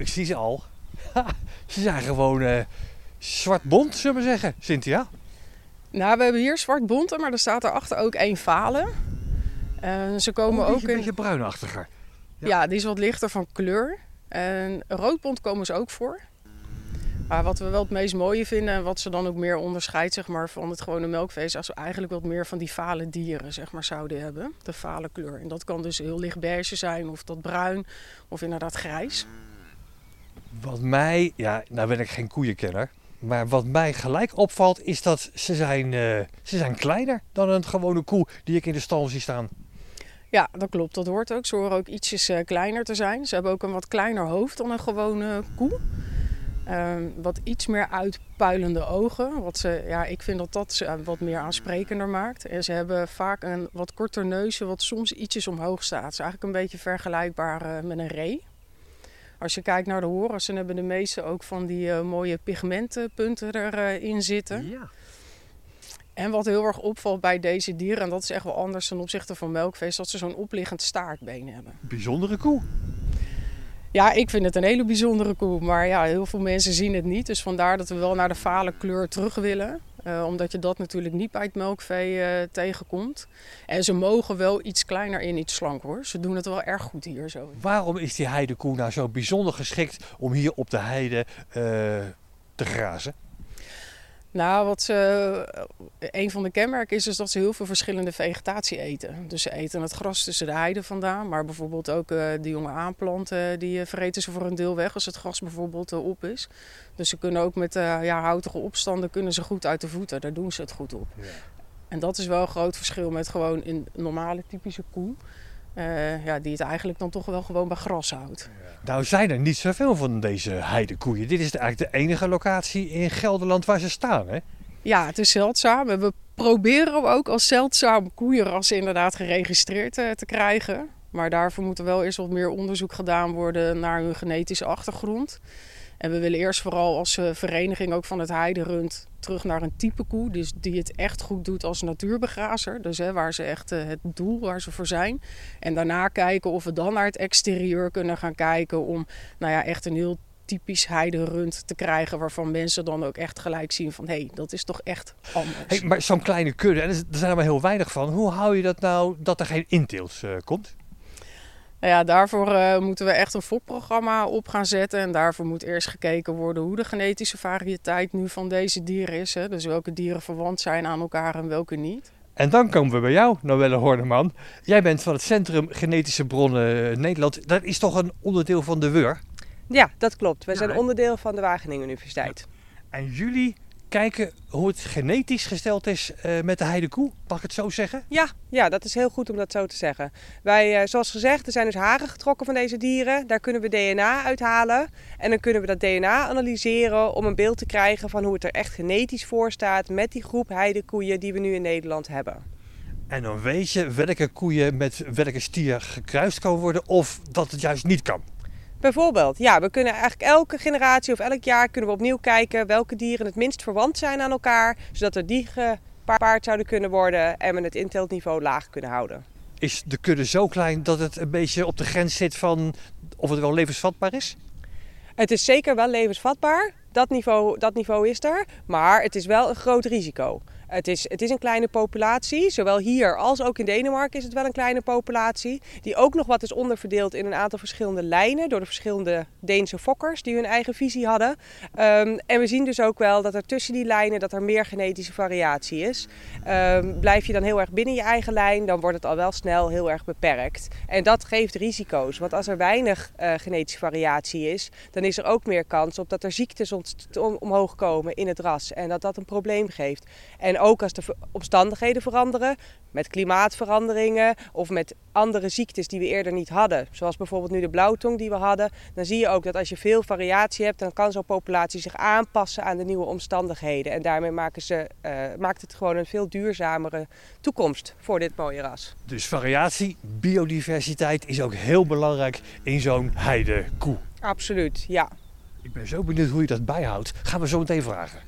Ik zie ze al. ze zijn gewoon uh, zwart bont, zullen we zeggen, Cynthia. Nou, we hebben hier zwart bonte, maar er staat erachter ook één falen. Uh, ze komen oh, ook een beetje bruinachtiger. Ja. ja. die is wat lichter van kleur. En roodbont komen ze ook voor. Maar wat we wel het meest mooie vinden en wat ze dan ook meer onderscheidt zeg maar, van het gewone melkvee, als we eigenlijk wat meer van die fale dieren zeg maar, zouden hebben. De fale kleur. En dat kan dus heel licht beige zijn, of dat bruin, of inderdaad grijs. Wat mij, ja, nou ben ik geen koeienkenner. Maar wat mij gelijk opvalt is dat ze zijn, uh, ze zijn kleiner dan een gewone koe die ik in de stal zie staan. Ja, dat klopt. Dat hoort ook. Ze horen ook ietsjes uh, kleiner te zijn. Ze hebben ook een wat kleiner hoofd dan een gewone koe. Ehm, wat iets meer uitpuilende ogen. Wat ze, ja, ik vind dat dat ze wat meer aansprekender maakt. En ze hebben vaak een wat korter neusje, wat soms ietsjes omhoog staat. Het is eigenlijk een beetje vergelijkbaar met een ree. Als je kijkt naar de horens, dan hebben de meeste ook van die uh, mooie pigmentenpunten erin uh, zitten. Ja. En wat heel erg opvalt bij deze dieren, en dat is echt wel anders ten opzichte van melkvee, dat ze zo'n opliggend staartbeen hebben. Bijzondere koe. Ja, ik vind het een hele bijzondere koe. Maar ja, heel veel mensen zien het niet. Dus vandaar dat we wel naar de vale kleur terug willen. Uh, omdat je dat natuurlijk niet bij het melkvee uh, tegenkomt. En ze mogen wel iets kleiner in, iets slank hoor. Ze doen het wel erg goed hier zo. Waarom is die heidekoe nou zo bijzonder geschikt om hier op de heide uh, te grazen? Nou, wat ze, een van de kenmerken is, is dat ze heel veel verschillende vegetatie eten. Dus ze eten het gras tussen de heide vandaan, maar bijvoorbeeld ook uh, de jonge aanplanten, die uh, vereten ze voor een deel weg als het gras bijvoorbeeld uh, op is. Dus ze kunnen ook met ja, houtige opstanden kunnen ze goed uit de voeten, daar doen ze het goed op. Ja. En dat is wel een groot verschil met gewoon een normale typische koe. Uh, ja, die het eigenlijk dan toch wel gewoon bij gras houdt. Nou zijn er niet zoveel van deze heidekoeien. Dit is eigenlijk de enige locatie in Gelderland waar ze staan, hè? Ja, het is zeldzaam. En we proberen ook als zeldzaam koeienrassen inderdaad geregistreerd uh, te krijgen. Maar daarvoor moet er wel eerst wat meer onderzoek gedaan worden naar hun genetische achtergrond. En we willen eerst vooral als uh, vereniging ook van het heiderund terug naar een type koe. Dus die het echt goed doet als natuurbegrazer. Dus hè, waar ze echt uh, het doel waar ze voor zijn. En daarna kijken of we dan naar het exterieur kunnen gaan kijken. Om nou ja, echt een heel typisch heiderund te krijgen. Waarvan mensen dan ook echt gelijk zien van hé, hey, dat is toch echt anders. Maar zo'n kleine kudde, en er zijn er maar heel weinig van. Hoe hou je dat nou dat er geen inteels uh, komt? Nou ja, daarvoor uh, moeten we echt een fokprogramma op gaan zetten. En daarvoor moet eerst gekeken worden hoe de genetische variëteit nu van deze dieren is. Hè? Dus welke dieren verwant zijn aan elkaar en welke niet. En dan komen we bij jou, Noelle Horneman. Jij bent van het Centrum Genetische Bronnen Nederland. Dat is toch een onderdeel van de WUR? Ja, dat klopt. Wij ja, zijn onderdeel van de Wageningen Universiteit. Ja. En jullie kijken hoe het genetisch gesteld is uh, met de heidekoe. Mag ik het zo zeggen? Ja, ja, dat is heel goed om dat zo te zeggen. Wij, uh, zoals gezegd, er zijn dus haren getrokken van deze dieren. Daar kunnen we DNA uithalen. En dan kunnen we dat DNA analyseren om een beeld te krijgen van hoe het er echt genetisch voor staat met die groep heidekoeien die we nu in Nederland hebben. En dan weet je welke koeien met welke stier gekruist kan worden of dat het juist niet kan. Bijvoorbeeld, ja, we kunnen eigenlijk elke generatie of elk jaar kunnen we opnieuw kijken welke dieren het minst verwant zijn aan elkaar, zodat er die gepaard zouden kunnen worden en we het inteeltniveau laag kunnen houden. Is de kudde zo klein dat het een beetje op de grens zit van of het wel levensvatbaar is? Het is zeker wel levensvatbaar. Dat niveau, dat niveau is er. Maar het is wel een groot risico. Het is, het is een kleine populatie. Zowel hier als ook in Denemarken is het wel een kleine populatie. Die ook nog wat is onderverdeeld in een aantal verschillende lijnen. Door de verschillende Deense fokkers die hun eigen visie hadden. Um, en we zien dus ook wel dat er tussen die lijnen dat er meer genetische variatie is. Um, blijf je dan heel erg binnen je eigen lijn, dan wordt het al wel snel heel erg beperkt. En dat geeft risico's. Want als er weinig uh, genetische variatie is, dan is er ook meer kans op dat er ziektes omhoog komen in het ras. En dat dat een probleem geeft. En ook als de omstandigheden veranderen, met klimaatveranderingen of met andere ziektes die we eerder niet hadden, zoals bijvoorbeeld nu de blauwtong die we hadden, dan zie je ook dat als je veel variatie hebt, dan kan zo'n populatie zich aanpassen aan de nieuwe omstandigheden. En daarmee maken ze, uh, maakt het gewoon een veel duurzamere toekomst voor dit mooie ras. Dus variatie, biodiversiteit is ook heel belangrijk in zo'n heidekoe. Absoluut, ja. Ik ben zo benieuwd hoe je dat bijhoudt. Gaan we zo meteen vragen.